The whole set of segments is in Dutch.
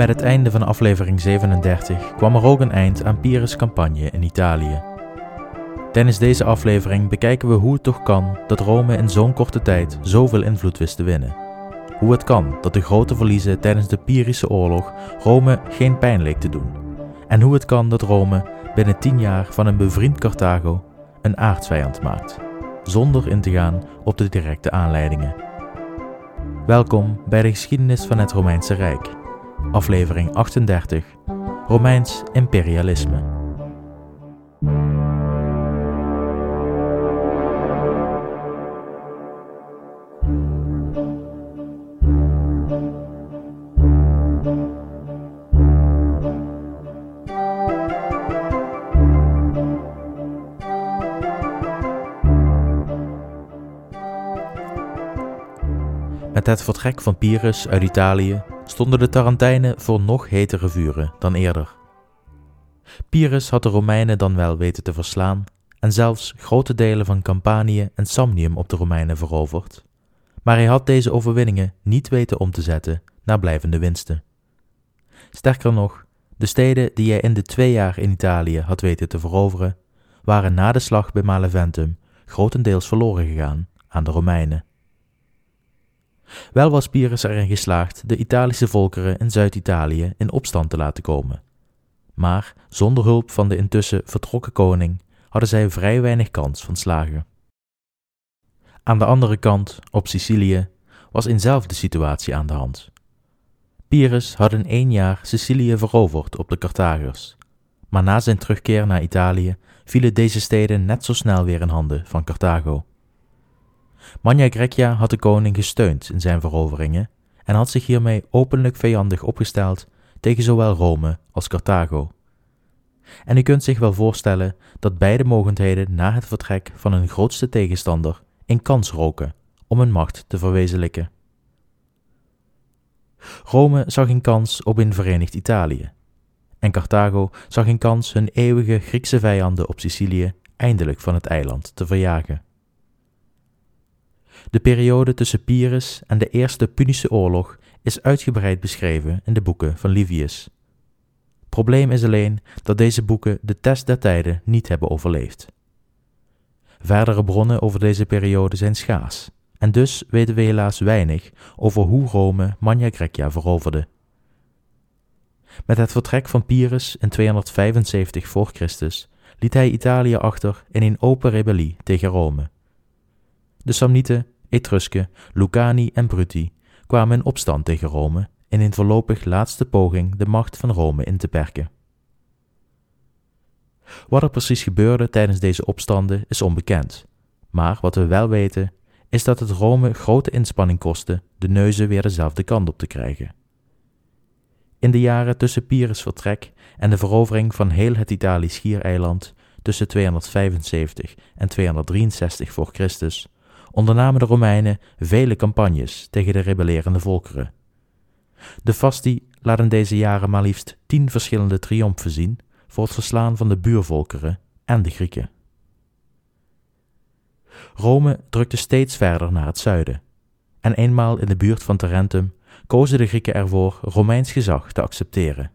Met het einde van aflevering 37 kwam er ook een eind aan Pyrrhus' campagne in Italië. Tijdens deze aflevering bekijken we hoe het toch kan dat Rome in zo'n korte tijd zoveel invloed wist te winnen. Hoe het kan dat de grote verliezen tijdens de Pyrische oorlog Rome geen pijn leek te doen. En hoe het kan dat Rome binnen tien jaar van een bevriend Carthago een aardsvijand maakt, zonder in te gaan op de directe aanleidingen. Welkom bij de geschiedenis van het Romeinse Rijk, aflevering 38, Romeins imperialisme. Met het vertrek van Pyrrhus uit Italië stonden de Tarentijnen voor nog hetere vuren dan eerder. Pyrrhus had de Romeinen dan wel weten te verslaan en zelfs grote delen van Campanië en Samnium op de Romeinen veroverd, maar hij had deze overwinningen niet weten om te zetten naar blijvende winsten. Sterker nog, de steden die hij in de twee jaar in Italië had weten te veroveren, waren na de slag bij Maleventum grotendeels verloren gegaan aan de Romeinen. Wel was Pyrrhus erin geslaagd de Italische volkeren in Zuid-Italië in opstand te laten komen. Maar zonder hulp van de intussen vertrokken koning hadden zij vrij weinig kans van slagen. Aan de andere kant, op Sicilië, was eenzelfde situatie aan de hand. Pyrrhus had in één jaar Sicilië veroverd op de Carthagers, maar na zijn terugkeer naar Italië vielen deze steden net zo snel weer in handen van Carthago. Magna Grecia had de koning gesteund in zijn veroveringen en had zich hiermee openlijk vijandig opgesteld tegen zowel Rome als Carthago. En u kunt zich wel voorstellen dat beide mogendheden na het vertrek van hun grootste tegenstander in kans roken om hun macht te verwezenlijken. Rome zag een kans op een verenigd Italië, en Carthago zag een kans hun eeuwige Griekse vijanden op Sicilië eindelijk van het eiland te verjagen. De periode tussen Pyrrhus en de Eerste Punische Oorlog is uitgebreid beschreven in de boeken van Livius. Probleem is alleen dat deze boeken de test der tijden niet hebben overleefd. Verdere bronnen over deze periode zijn schaars, en dus weten we helaas weinig over hoe Rome Magna Grecia veroverde. Met het vertrek van Pyrrhus in 275 voor Christus liet hij Italië achter in een open rebellie tegen Rome. De Samnieten, Etrusken, Lucani en Bruti kwamen in opstand tegen Rome in een voorlopig laatste poging de macht van Rome in te perken. Wat er precies gebeurde tijdens deze opstanden is onbekend, maar wat we wel weten is dat het Rome grote inspanning kostte de neuzen weer dezelfde kant op te krijgen. In de jaren tussen Pyrrhus' vertrek en de verovering van heel het Italisch schiereiland tussen 275 en 263 voor Christus ondernamen de Romeinen vele campagnes tegen de rebellerende volkeren. De Fasti laat in deze jaren maar liefst tien verschillende triomfen zien voor het verslaan van de buurvolkeren en de Grieken. Rome drukte steeds verder naar het zuiden, en eenmaal in de buurt van Tarentum kozen de Grieken ervoor Romeins gezag te accepteren.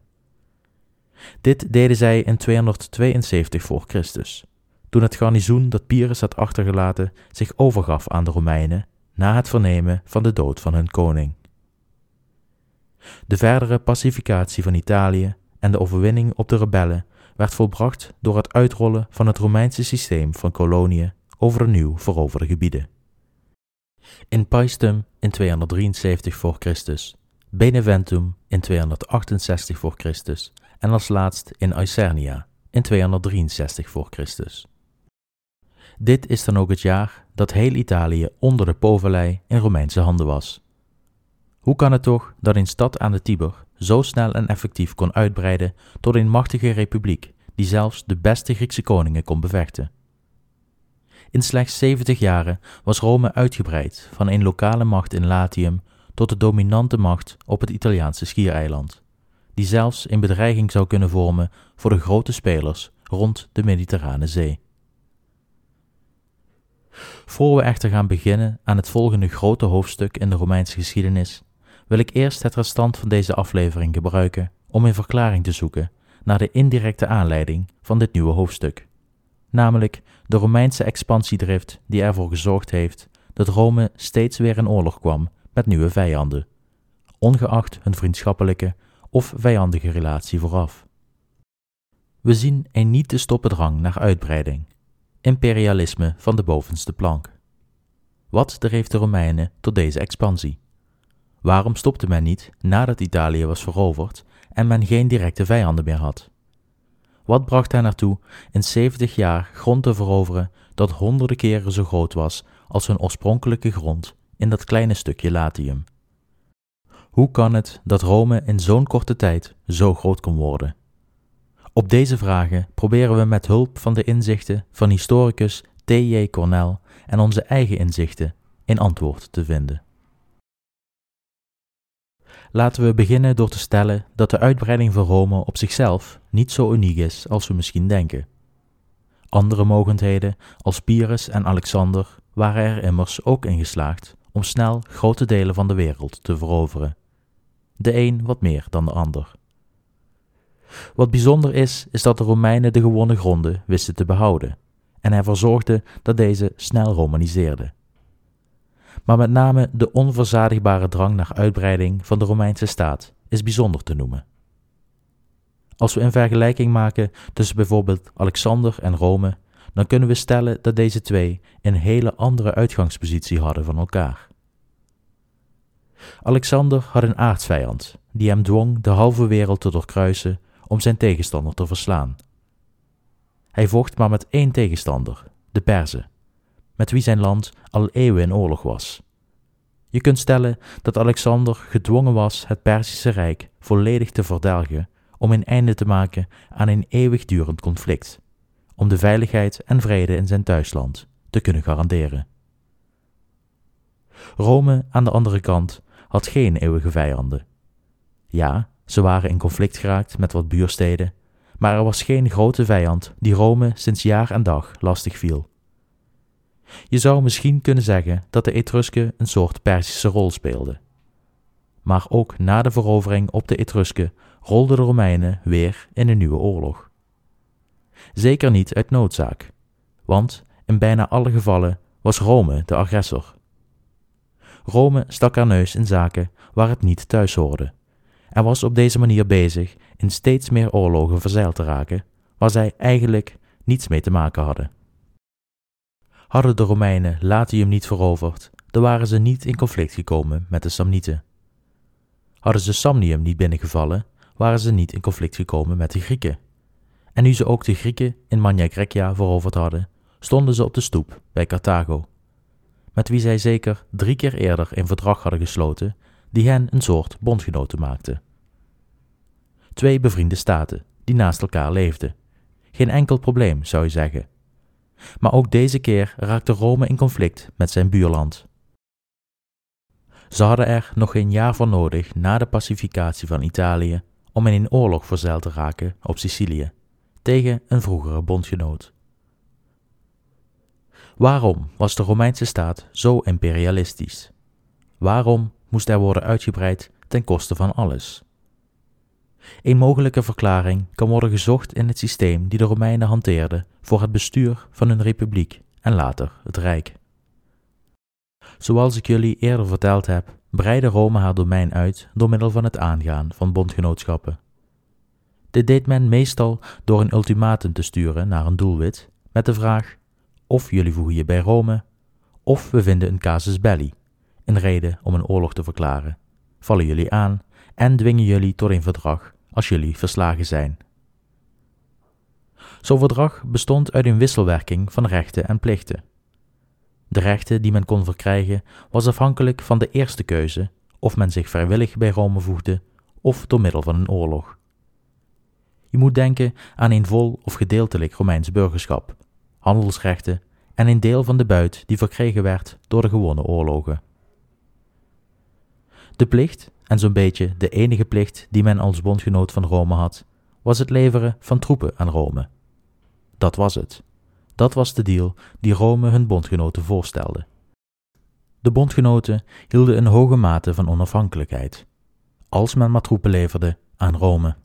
Dit deden zij in 272 voor Christus, toen het garnizoen dat Pyrrhus had achtergelaten zich overgaf aan de Romeinen na het vernemen van de dood van hun koning. De verdere pacificatie van Italië en de overwinning op de rebellen werd volbracht door het uitrollen van het Romeinse systeem van koloniën over de nieuw veroverde gebieden. In Paestum in 273 voor Christus, Beneventum in 268 voor Christus en als laatst in Isernia in 263 voor Christus. Dit is dan ook het jaar dat heel Italië onder de Povelei in Romeinse handen was. Hoe kan het toch dat een stad aan de Tiber zo snel en effectief kon uitbreiden tot een machtige republiek die zelfs de beste Griekse koningen kon bevechten? In slechts 70 jaren was Rome uitgebreid van een lokale macht in Latium tot de dominante macht op het Italiaanse schiereiland, die zelfs een bedreiging zou kunnen vormen voor de grote spelers rond de Mediterrane Zee. Voor we echter gaan beginnen aan het volgende grote hoofdstuk in de Romeinse geschiedenis, wil ik eerst het restant van deze aflevering gebruiken om een verklaring te zoeken naar de indirecte aanleiding van dit nieuwe hoofdstuk, namelijk de Romeinse expansiedrift die ervoor gezorgd heeft dat Rome steeds weer in oorlog kwam met nieuwe vijanden, ongeacht hun vriendschappelijke of vijandige relatie vooraf. We zien een niet te stoppen drang naar uitbreiding, imperialisme van de bovenste plank. Wat dreef de Romeinen tot deze expansie? Waarom stopte men niet nadat Italië was veroverd en men geen directe vijanden meer had? Wat bracht hen naartoe in 70 jaar grond te veroveren dat honderden keren zo groot was als hun oorspronkelijke grond in dat kleine stukje Latium? Hoe kan het dat Rome in zo'n korte tijd zo groot kon worden? Op deze vragen proberen we met hulp van de inzichten van historicus T.J. Cornell en onze eigen inzichten in antwoord te vinden. Laten we beginnen door te stellen dat de uitbreiding van Rome op zichzelf niet zo uniek is als we misschien denken. Andere mogendheden als Pyrrhus en Alexander waren er immers ook in geslaagd om snel grote delen van de wereld te veroveren. De een wat meer dan de ander. Wat bijzonder is, is dat de Romeinen de gewonnen gronden wisten te behouden en ervoor zorgden dat deze snel romaniseerden maar met name de onverzadigbare drang naar uitbreiding van de Romeinse staat is bijzonder te noemen. Als we een vergelijking maken tussen bijvoorbeeld Alexander en Rome, dan kunnen we stellen dat deze twee een hele andere uitgangspositie hadden van elkaar. Alexander had een aardsvijand die hem dwong de halve wereld te doorkruisen om zijn tegenstander te verslaan. Hij vocht maar met één tegenstander, de Perzen, met wie zijn land al eeuwen in oorlog was. Je kunt stellen dat Alexander gedwongen was het Perzische Rijk volledig te verdelgen om een einde te maken aan een eeuwigdurend conflict, om de veiligheid en vrede in zijn thuisland te kunnen garanderen. Rome, aan de andere kant, had geen eeuwige vijanden. Ja, ze waren in conflict geraakt met wat buursteden, maar er was geen grote vijand die Rome sinds jaar en dag lastig viel. Je zou misschien kunnen zeggen dat de Etrusken een soort Perzische rol speelden. Maar ook na de verovering op de Etrusken rolden de Romeinen weer in een nieuwe oorlog. Zeker niet uit noodzaak, want in bijna alle gevallen was Rome de agressor. Rome stak haar neus in zaken waar het niet thuis hoorde en was op deze manier bezig in steeds meer oorlogen verzeild te raken waar zij eigenlijk niets mee te maken hadden. Hadden de Romeinen Latium niet veroverd, dan waren ze niet in conflict gekomen met de Samnieten. Hadden ze Samnium niet binnengevallen, waren ze niet in conflict gekomen met de Grieken. En nu ze ook de Grieken in Magna Grecia veroverd hadden, stonden ze op de stoep bij Carthago, met wie zij zeker drie keer eerder een verdrag hadden gesloten die hen een soort bondgenoten maakte. Twee bevriende staten die naast elkaar leefden. Geen enkel probleem, zou je zeggen. Maar ook deze keer raakte Rome in conflict met zijn buurland. Ze hadden er nog geen jaar voor nodig na de pacificatie van Italië om in een oorlog verzeild te raken op Sicilië tegen een vroegere bondgenoot. Waarom was de Romeinse staat zo imperialistisch? Waarom moest er worden uitgebreid ten koste van alles? Een mogelijke verklaring kan worden gezocht in het systeem die de Romeinen hanteerden voor het bestuur van hun republiek en later het Rijk. Zoals ik jullie eerder verteld heb, breidde Rome haar domein uit door middel van het aangaan van bondgenootschappen. Dit deed men meestal door een ultimatum te sturen naar een doelwit met de vraag: of jullie voegen je bij Rome, of we vinden een casus belli, een reden om een oorlog te verklaren, vallen jullie aan en dwingen jullie tot een verdrag als jullie verslagen zijn. Zo'n verdrag bestond uit een wisselwerking van rechten en plichten. De rechten die men kon verkrijgen was afhankelijk van de eerste keuze of men zich vrijwillig bij Rome voegde of door middel van een oorlog. Je moet denken aan een vol of gedeeltelijk Romeins burgerschap, handelsrechten en een deel van de buit die verkregen werd door de gewonnen oorlogen. De plicht, en zo'n beetje de enige plicht die men als bondgenoot van Rome had, was het leveren van troepen aan Rome. Dat was het. Dat was de deal die Rome hun bondgenoten voorstelde. De bondgenoten hielden een hoge mate van onafhankelijkheid, als men maar troepen leverde aan Rome.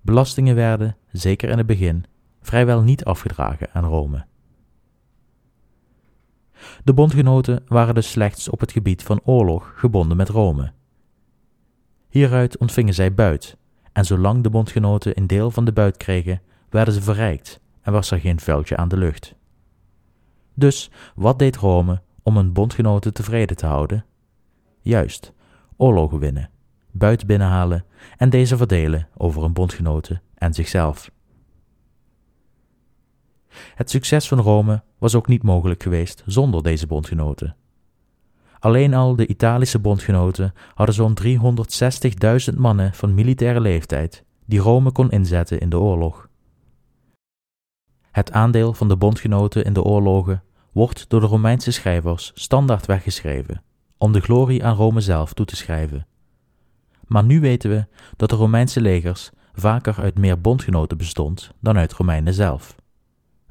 Belastingen werden, zeker in het begin, vrijwel niet afgedragen aan Rome. De bondgenoten waren dus slechts op het gebied van oorlog gebonden met Rome. Hieruit ontvingen zij buit, en zolang de bondgenoten een deel van de buit kregen, werden ze verrijkt en was er geen vuiltje aan de lucht. Dus wat deed Rome om hun bondgenoten tevreden te houden? Juist, oorlogen winnen, buit binnenhalen en deze verdelen over hun bondgenoten en zichzelf. Het succes van Rome was ook niet mogelijk geweest zonder deze bondgenoten. Alleen al de Italische bondgenoten hadden zo'n 360.000 mannen van militaire leeftijd die Rome kon inzetten in de oorlog. Het aandeel van de bondgenoten in de oorlogen wordt door de Romeinse schrijvers standaard weggeschreven, om de glorie aan Rome zelf toe te schrijven. Maar nu weten we dat de Romeinse legers vaker uit meer bondgenoten bestond dan uit Romeinen zelf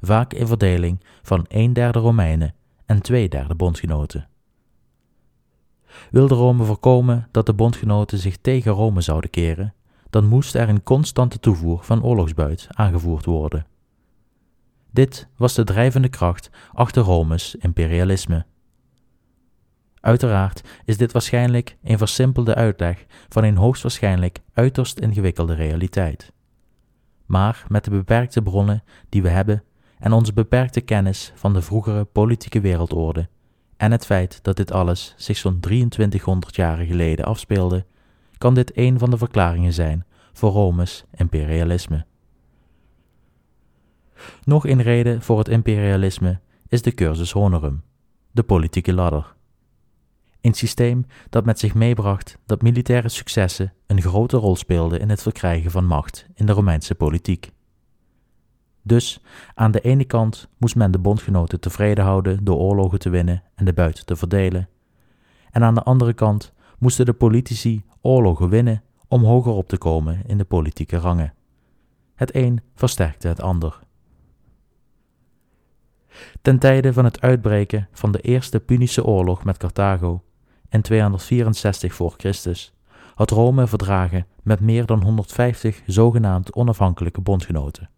vaak in verdeling van een derde Romeinen en twee derde bondgenoten. Wilde Rome voorkomen dat de bondgenoten zich tegen Rome zouden keren, dan moest er een constante toevoer van oorlogsbuit aangevoerd worden. Dit was de drijvende kracht achter Romes imperialisme. Uiteraard is dit waarschijnlijk een versimpelde uitleg van een hoogstwaarschijnlijk uiterst ingewikkelde realiteit. Maar met de beperkte bronnen die we hebben en onze beperkte kennis van de vroegere politieke wereldorde en het feit dat dit alles zich zo'n 2300 jaren geleden afspeelde, kan dit een van de verklaringen zijn voor Romes imperialisme. Nog een reden voor het imperialisme is de cursus honorum, de politieke ladder. Een systeem dat met zich meebracht dat militaire successen een grote rol speelden in het verkrijgen van macht in de Romeinse politiek. Dus aan de ene kant moest men de bondgenoten tevreden houden door oorlogen te winnen en de buit te verdelen. En aan de andere kant moesten de politici oorlogen winnen om hoger op te komen in de politieke rangen. Het een versterkte het ander. Ten tijde van het uitbreken van de Eerste Punische Oorlog met Carthago in 264 voor Christus had Rome verdragen met meer dan 150 zogenaamd onafhankelijke bondgenoten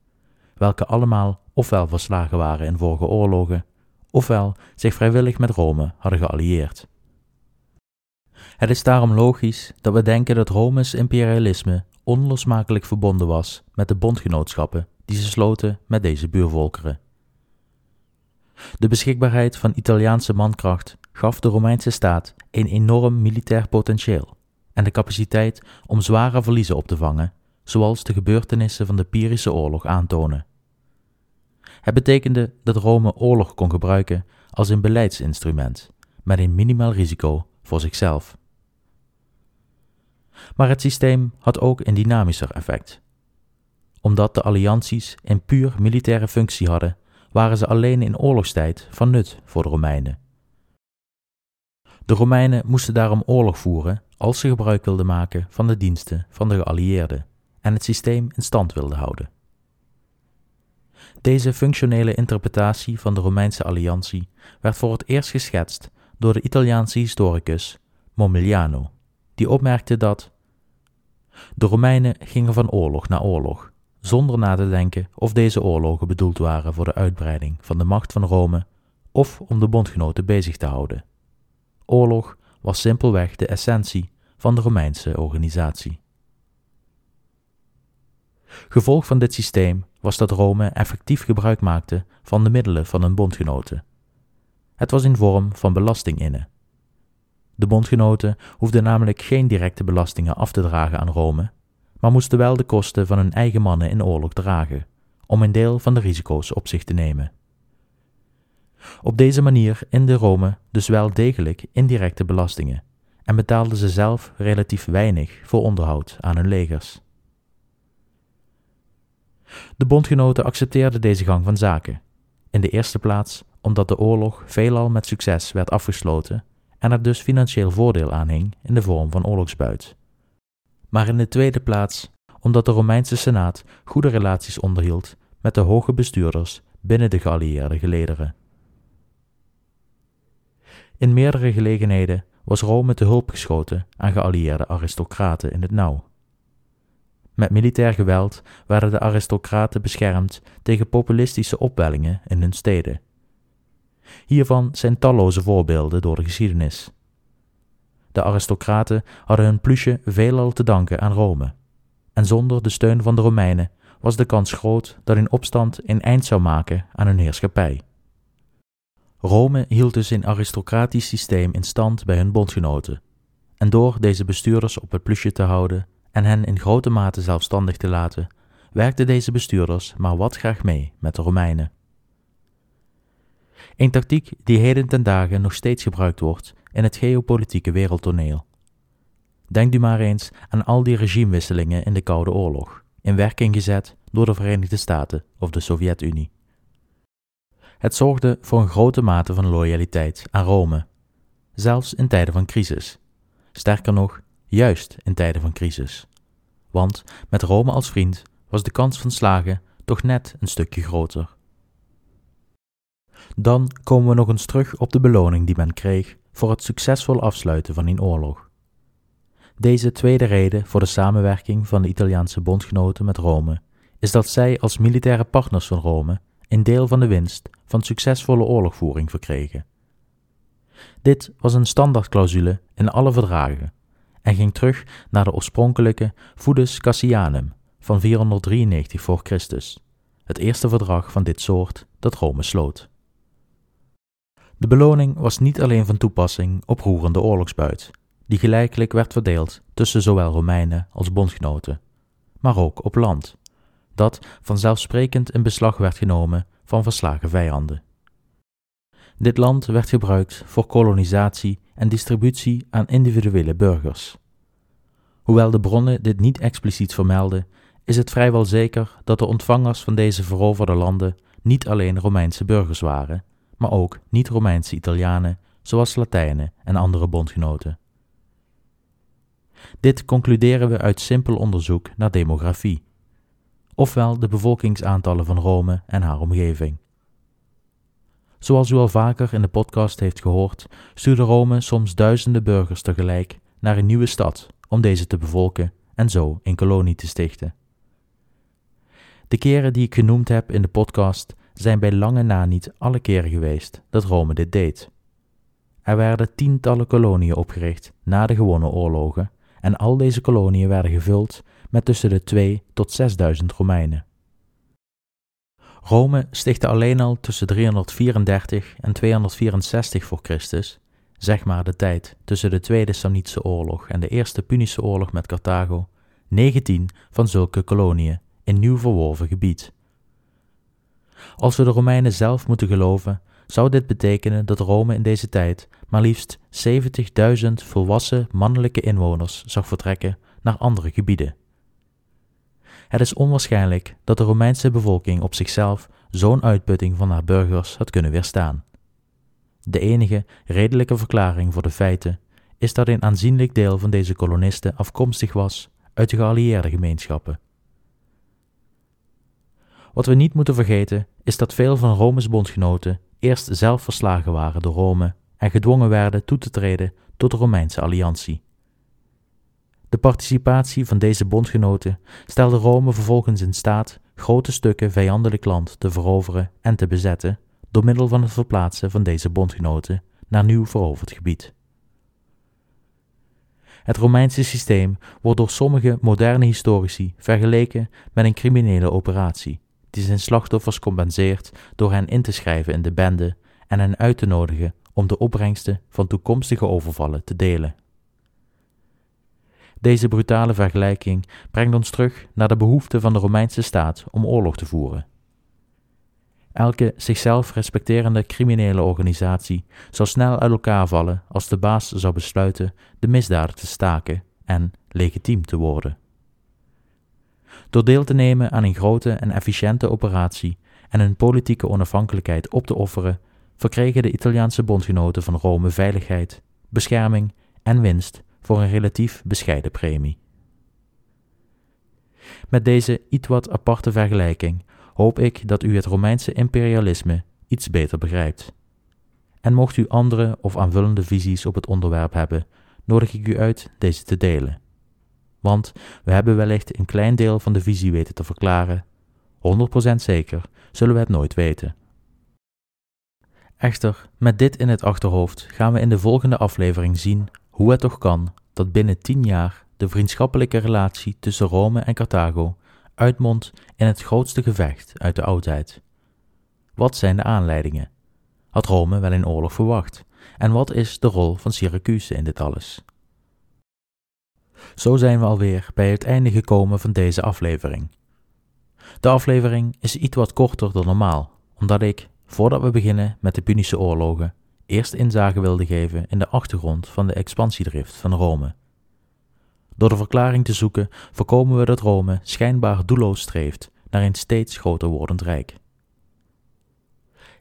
welke allemaal ofwel verslagen waren in vorige oorlogen, ofwel zich vrijwillig met Rome hadden geallieerd. Het is daarom logisch dat we denken dat Rome's imperialisme onlosmakelijk verbonden was met de bondgenootschappen die ze sloten met deze buurvolkeren. De beschikbaarheid van Italiaanse mankracht gaf de Romeinse staat een enorm militair potentieel en de capaciteit om zware verliezen op te vangen zoals de gebeurtenissen van de Pyrische oorlog aantonen. Het betekende dat Rome oorlog kon gebruiken als een beleidsinstrument, met een minimaal risico voor zichzelf. Maar het systeem had ook een dynamischer effect. Omdat de allianties een puur militaire functie hadden, waren ze alleen in oorlogstijd van nut voor de Romeinen. De Romeinen moesten daarom oorlog voeren als ze gebruik wilden maken van de diensten van de geallieerden en het systeem in stand wilden houden. Deze functionele interpretatie van de Romeinse alliantie werd voor het eerst geschetst door de Italiaanse historicus Momigliano, die opmerkte dat de Romeinen gingen van oorlog naar oorlog, zonder na te denken of deze oorlogen bedoeld waren voor de uitbreiding van de macht van Rome of om de bondgenoten bezig te houden. Oorlog was simpelweg de essentie van de Romeinse organisatie. Gevolg van dit systeem was dat Rome effectief gebruik maakte van de middelen van hun bondgenoten. Het was in vorm van belasting innen. De bondgenoten hoefden namelijk geen directe belastingen af te dragen aan Rome, maar moesten wel de kosten van hun eigen mannen in oorlog dragen, om een deel van de risico's op zich te nemen. Op deze manier inde Rome dus wel degelijk indirecte belastingen en betaalden ze zelf relatief weinig voor onderhoud aan hun legers. De bondgenoten accepteerden deze gang van zaken. In de eerste plaats omdat de oorlog veelal met succes werd afgesloten en er dus financieel voordeel aan hing in de vorm van oorlogsbuit. Maar in de tweede plaats omdat de Romeinse Senaat goede relaties onderhield met de hoge bestuurders binnen de geallieerde gelederen. In meerdere gelegenheden was Rome te hulp geschoten aan geallieerde aristocraten in het nauw. Met militair geweld werden de aristocraten beschermd tegen populistische opwellingen in hun steden. Hiervan zijn talloze voorbeelden door de geschiedenis. De aristocraten hadden hun plusje veelal te danken aan Rome, en zonder de steun van de Romeinen was de kans groot dat een opstand een eind zou maken aan hun heerschappij. Rome hield dus een aristocratisch systeem in stand bij hun bondgenoten, en door deze bestuurders op het plusje te houden en hen in grote mate zelfstandig te laten, werkten deze bestuurders maar wat graag mee met de Romeinen. Een tactiek die heden ten dagen nog steeds gebruikt wordt in het geopolitieke wereldtoneel. Denk u maar eens aan al die regimewisselingen in de Koude Oorlog, in werking gezet door de Verenigde Staten of de Sovjet-Unie. Het zorgde voor een grote mate van loyaliteit aan Rome, zelfs in tijden van crisis. Sterker nog, juist in tijden van crisis. Want met Rome als vriend was de kans van slagen toch net een stukje groter. Dan komen we nog eens terug op de beloning die men kreeg voor het succesvol afsluiten van een oorlog. Deze tweede reden voor de samenwerking van de Italiaanse bondgenoten met Rome is dat zij als militaire partners van Rome een deel van de winst van succesvolle oorlogvoering verkregen. Dit was een standaardclausule in alle verdragen en ging terug naar de oorspronkelijke Fudus Cassianum van 493 voor Christus, het eerste verdrag van dit soort dat Rome sloot. De beloning was niet alleen van toepassing op roerende oorlogsbuit, die gelijkelijk werd verdeeld tussen zowel Romeinen als bondgenoten, maar ook op land, dat vanzelfsprekend in beslag werd genomen van verslagen vijanden. Dit land werd gebruikt voor kolonisatie en distributie aan individuele burgers. Hoewel de bronnen dit niet expliciet vermelden, is het vrijwel zeker dat de ontvangers van deze veroverde landen niet alleen Romeinse burgers waren, maar ook niet-Romeinse Italianen, zoals Latijnen en andere bondgenoten. Dit concluderen we uit simpel onderzoek naar demografie, ofwel de bevolkingsaantallen van Rome en haar omgeving. Zoals u al vaker in de podcast heeft gehoord, stuurde Rome soms duizenden burgers tegelijk naar een nieuwe stad om deze te bevolken en zo een kolonie te stichten. De keren die ik genoemd heb in de podcast zijn bij lange na niet alle keren geweest dat Rome dit deed. Er werden tientallen koloniën opgericht na de gewonnen oorlogen en al deze koloniën werden gevuld met tussen de 2 tot 6000 Romeinen. Rome stichtte alleen al tussen 334 en 264 voor Christus, zeg maar de tijd tussen de Tweede Samnitische Oorlog en de Eerste Punische Oorlog met Carthago, 19 van zulke koloniën in nieuw verworven gebied. Als we de Romeinen zelf moeten geloven, zou dit betekenen dat Rome in deze tijd maar liefst 70.000 volwassen mannelijke inwoners zag vertrekken naar andere gebieden. Het is onwaarschijnlijk dat de Romeinse bevolking op zichzelf zo'n uitputting van haar burgers had kunnen weerstaan. De enige redelijke verklaring voor de feiten is dat een aanzienlijk deel van deze kolonisten afkomstig was uit de geallieerde gemeenschappen. Wat we niet moeten vergeten is dat veel van Rome's bondgenoten eerst zelf verslagen waren door Rome en gedwongen werden toe te treden tot de Romeinse alliantie. De participatie van deze bondgenoten stelde Rome vervolgens in staat grote stukken vijandelijk land te veroveren en te bezetten door middel van het verplaatsen van deze bondgenoten naar nieuw veroverd gebied. Het Romeinse systeem wordt door sommige moderne historici vergeleken met een criminele operatie, die zijn slachtoffers compenseert door hen in te schrijven in de bende en hen uit te nodigen om de opbrengsten van toekomstige overvallen te delen. Deze brutale vergelijking brengt ons terug naar de behoefte van de Romeinse staat om oorlog te voeren. Elke zichzelf respecterende criminele organisatie zal snel uit elkaar vallen als de baas zou besluiten de misdaden te staken en legitiem te worden. Door deel te nemen aan een grote en efficiënte operatie en hun politieke onafhankelijkheid op te offeren, verkregen de Italiaanse bondgenoten van Rome veiligheid, bescherming en winst voor een relatief bescheiden premie. Met deze iets wat aparte vergelijking hoop ik dat u het Romeinse imperialisme iets beter begrijpt. En mocht u andere of aanvullende visies op het onderwerp hebben, nodig ik u uit deze te delen. Want we hebben wellicht een klein deel van de visie weten te verklaren. 100% zeker zullen we het nooit weten. Echter, met dit in het achterhoofd gaan we in de volgende aflevering zien hoe het toch kan dat binnen 10 jaar de vriendschappelijke relatie tussen Rome en Carthago uitmondt in het grootste gevecht uit de oudheid. Wat zijn de aanleidingen? Had Rome wel een oorlog verwacht? En wat is de rol van Syracuse in dit alles? Zo zijn we alweer bij het einde gekomen van deze aflevering. De aflevering is iets wat korter dan normaal, omdat ik, voordat we beginnen met de Punische oorlogen, eerst inzage wilde geven in de achtergrond van de expansiedrift van Rome. Door de verklaring te zoeken voorkomen we dat Rome schijnbaar doelloos streeft naar een steeds groter wordend rijk.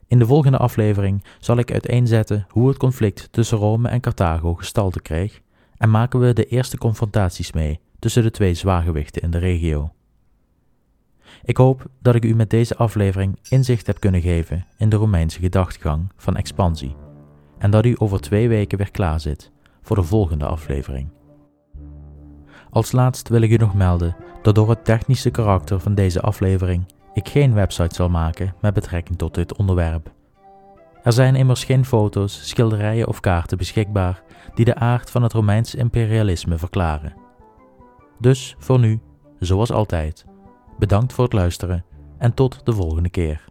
In de volgende aflevering zal ik uiteenzetten hoe het conflict tussen Rome en Carthago gestalte kreeg en maken we de eerste confrontaties mee tussen de twee zwaargewichten in de regio. Ik hoop dat ik u met deze aflevering inzicht heb kunnen geven in de Romeinse gedachtegang van expansie en dat u over twee weken weer klaar zit voor de volgende aflevering. Als laatst wil ik u nog melden dat door het technische karakter van deze aflevering ik geen website zal maken met betrekking tot dit onderwerp. Er zijn immers geen foto's, schilderijen of kaarten beschikbaar die de aard van het Romeinse imperialisme verklaren. Dus voor nu, zoals altijd, bedankt voor het luisteren en tot de volgende keer.